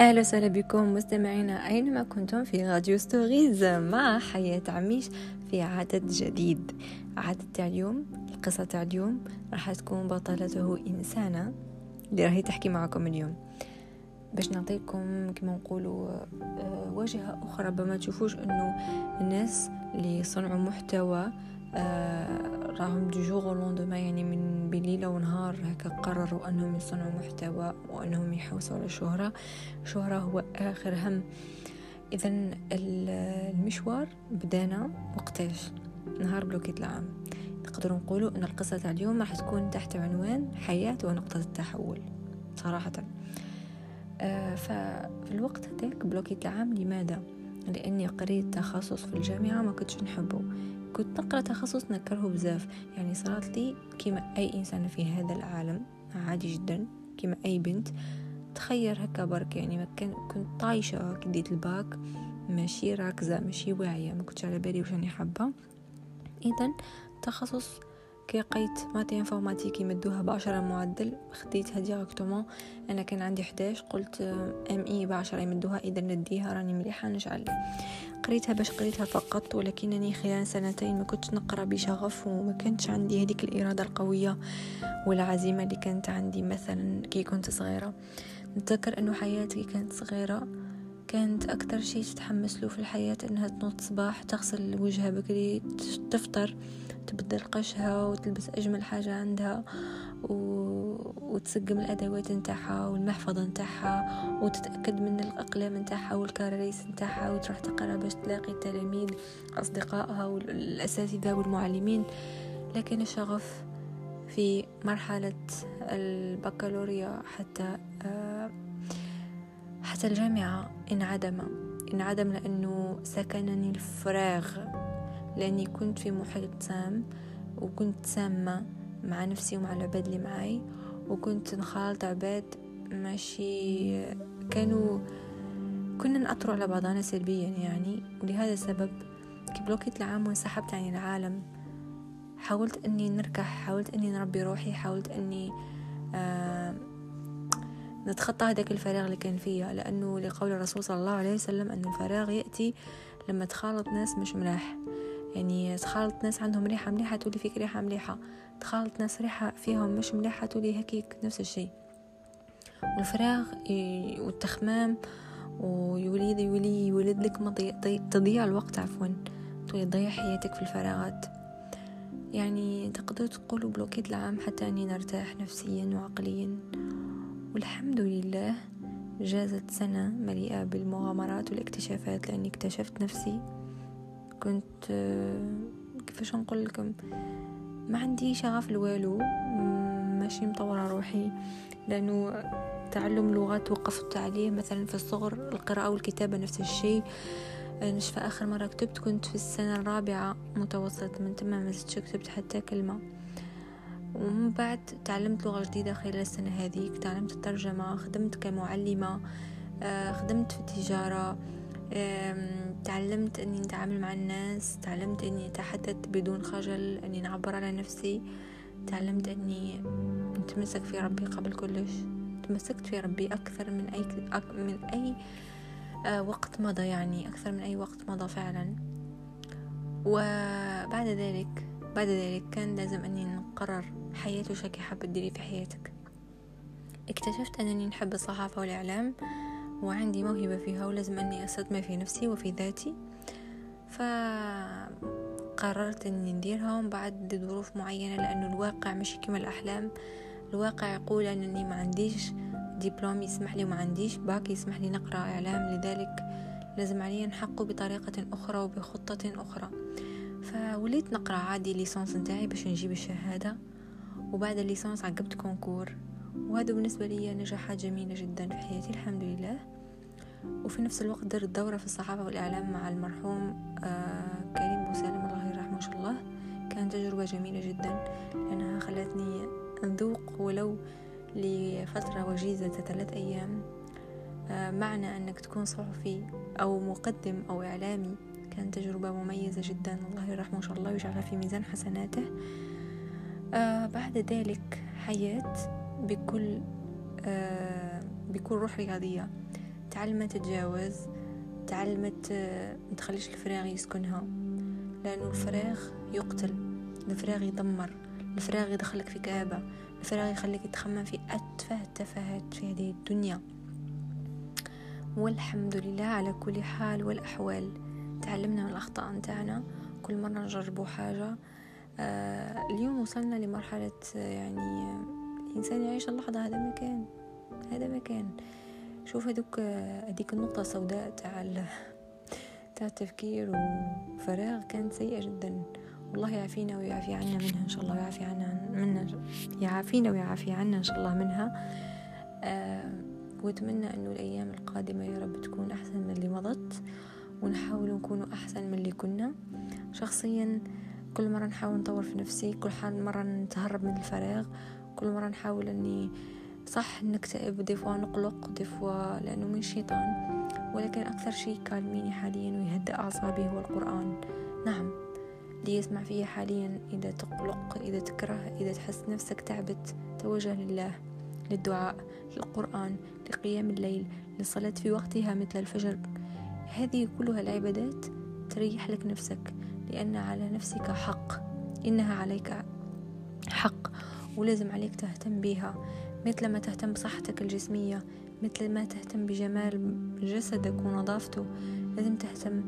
أهلا وسهلا بكم مستمعينا أينما كنتم في Radio Stories مع حياة عميش في عدد جديد. عدد تاع اليوم القصة تاع اليوم راح تكون بطلته إنسانة اللي راهي تحكي معكم اليوم. باش نعطيكم كما نقولوا آه، واجهة أخرى ربما تشوفوش أنه الناس اللي يصنعوا محتوى راهم du jour au lendemain يعني من بليلة ونهار هكا قرروا أنهم يصنعوا محتوى وأنهم يحوسوا على الشهرة الشهرة هو آخر هم. إذا المشوار بدانا وقتاش؟ نهار بلوكيت العام. نقدر نقولوا أن القصة تاع اليوم راح تكون تحت عنوان حياة ونقطة التحول صراحة. آه ففي الوقت هذاك بلوكيت العام لماذا؟ لأني قريت تخصص في الجامعة ما كنتش نحبه. كنت نقرا تخصص نكرهه بزاف. يعني صارت لي كما أي انسان في هذا العالم عادي جدا كما أي بنت. تخير هكا برك يعني ما كان كنت طايشة كديت الباك ماشي راكزة ماشي واعية ما كنتش على بالي واش راني حابة. اذا تخصص كي لقيت math informatique يمدوها بعشرة معدل. خديتها directement أنا كان عندي 11 قلت MI بعشرة يمدوها. إذا نديها راني مليحة نجعل. قريتها باش قريتها فقط ولكنني خلال سنتين ما كنتش نقرأ بشغف وما كانتش عندي هذيك الإرادة القوية والعزيمة اللي كانت عندي. مثلا كي كنت صغيرة. نتذكر أنه حياتي كانت صغيرة. كانت أكثر شيء تتحمس له في الحياة إنها تنوض صباح تغسل وجهها بكري تفطر تبدل قشها وتلبس أجمل حاجة عندها و... وتسقم الأدوات نتاعها والمحفظة نتاعها وتتأكد من الأقلام نتاعها والكراريس نتاعها وتروح تقرأ باش تلاقي التلاميذ أصدقائها والأساتذة والمعلمين. لكن الشغف في مرحلة البكالوريا حتى آه، حتى الجامعة انعدم. انعدم لأنه سكنني الفراغ. لأني كنت في محيط سام وكنت سامة مع نفسي ومع العباد اللي معي وكنت نخالط عباد ماشي كانوا كنا نأثروا على بعضنا سلبيا يعني. ولهذا السبب كي بلوكيت العام وانسحبت عن العالم حاولت إني نركح حاولت إني نربي روحي حاولت إني آه نتخطى هذاك الفراغ اللي كان فيها لأنه لقول الرسول صلى الله عليه وسلم أن الفراغ يأتي لما تخالط ناس مش ملاح. يعني تخالط ناس عندهم ريحة مليحة تولي فيك ريحة مليحة. تخالط ناس ريحة فيهم مش مليحة تولي هكيك نفس الشيء. والفراغ والتخمام ويوليد يولي يولد لك تضيع الوقت عفوا. تولي تضيع حياتك في الفراغات. يعني تقدروا تقولوا بلوكيت العام حتى أني نرتاح نفسيا وعقليا. والحمد لله جازت سنة مليئة بالمغامرات والاكتشافات لأني اكتشفت نفسي. كنت كيفاش نقول لكم؟ ما عندي شغف لوالو ماشي مطورة روحي لأنه تعلم لغات وقفت عليه مثلا في الصغر القراءة والكتابة نفس الشيء. نشفى آخر مرة كتبت؟ كنت في السنة الرابعة متوسط من تمام ما كتبت حتى كلمة. ومن بعد تعلمت لغة جديدة خلال السنة هذه. تعلمت الترجمة خدمت كمعلمة آه، خدمت في التجارة تعلمت إني نتعامل مع الناس تعلمت إني أتحدث بدون خجل إني نعبر على نفسي تعلمت إني نتمسك في ربي قبل كلش. تمسكت في ربي أكثر من أي من أي آه، وقت مضى يعني أكثر من أي وقت مضى فعلا. وبعد ذلك بعد ذلك كان لازم أني نقرر حياة وش حابة تديري في حياتك. اكتشفت أنني نحب الصحافة والإعلام وعندي موهبة فيها ولازم أني أستثمر في نفسي وفي ذاتي. فقررت أني نديرها ومن بعد ظروف معينة لأنه الواقع مش كما الأحلام. الواقع يقول أنني ما عنديش دبلوم يسمح لي وما عنديش باك يسمح لي نقرأ إعلام. لذلك لازم علي نحقه بطريقة أخرى وبخطة أخرى. فوليت نقرأ عادي ليسانس نتاعي باش نجيب الشهادة وبعد الليسانس عقبت concours. وهذا بالنسبة لي نجاحات جميلة جدا في حياتي الحمد لله. وفي نفس الوقت درت دورة في الصحافة والإعلام مع المرحوم آه كريم بوسالم الله يرحمه إن شاء الله. كانت تجربة جميلة جدا لأنها خلتني أذوق ولو لفترة وجيزة ثلاث أيام. آه معنى أنك تكون صحفي أو مقدم أو إعلامي كانت تجربة مميزة جدا. الله يرحمه إن شاء الله ويجعلها في ميزان حسناته. آه بعد ذلك حياة بكل آه بكل روح رياضية. تعلمت تتجاوز تعلمت متخليش الفراغ يسكنها. لأنه الفراغ يقتل الفراغ يدمر الفراغ يدخلك في كآبة الفراغ يخليك تخمم في أتفه التفاهات في هذه الدنيا. والحمد لله على كل حال والأحوال. تعلمنا من الأخطاء نتاعنا كل مرة نجربوا حاجة. آه اليوم وصلنا لمرحلة يعني الإنسان يعيش اللحظة هذا مكان هذا مكان. شوف هذوك هذيك النقطة السوداء تاع تاع التفكير وفراغ كانت سيئة جدا. والله يعافينا ويعافي عنا منها إن شاء الله ويعافي عنا منا يعافينا ويعافي عنا إن شاء الله منها. آه وأتمنى أنه الأيام القادمة يا رب تكون أحسن من اللي مضت. ونحاول نكون أحسن من اللي كنا. شخصيا كل مرة نحاول نطور في نفسي كل مرة نتهرب من الفراغ كل مرة نحاول أني صح نكتئب ديفوا نقلق ديفوا لأنه من شيطان. ولكن أكثر شيء كالميني حاليا ويهدأ أعصابي هو القرآن. نعم اللي يسمع فيه حاليا إذا تقلق إذا تكره إذا تحس نفسك تعبت توجه لله للدعاء للقرآن لقيام الليل للصلاة في وقتها مثل الفجر. هذه كلها العبادات تريح لك نفسك لأن على نفسك حق إنها عليك حق ولازم عليك تهتم بها مثل ما تهتم بصحتك الجسمية مثل ما تهتم بجمال جسدك ونظافته لازم تهتم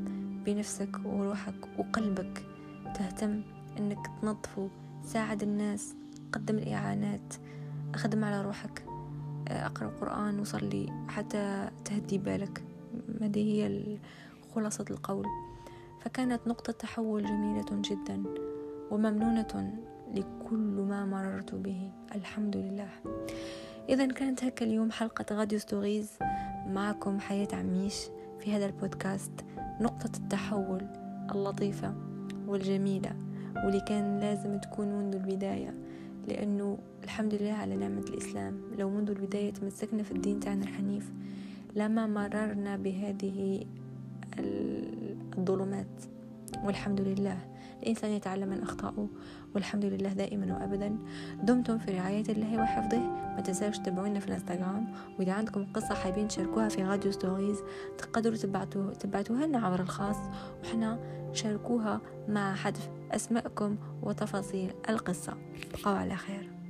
بنفسك وروحك وقلبك. تهتم إنك تنظفه ساعد الناس قدم الإعانات أخدم على روحك. أقرأ قرآن وصلي حتى تهدي بالك. هذه هي خلاصة القول. فكانت نقطة تحول جميلة جدا وممنونة لكل ما مررت به. الحمد لله. إذا كانت هكا اليوم حلقة غاديو ستوريز معكم حياة عميش في هذا البودكاست. نقطة التحول اللطيفة والجميلة واللي كان لازم تكون منذ البداية لأنه الحمد لله على نعمة الإسلام. لو منذ البداية تمسكنا في الدين تاعنا الحنيف لما مررنا بهذه الظلمات والحمد لله الإنسان يتعلم من أخطائه والحمد لله دائما وأبدا. دمتم في رعاية الله وحفظه. ما تنساوش تتابعونا في الإنستغرام وإذا عندكم قصة حابين تشاركوها في راديو ستوريز تقدروا تبعتوها تبعتوها لنا عبر الخاص وحنا شاركوها مع حذف أسماءكم وتفاصيل القصة. بقوا على خير.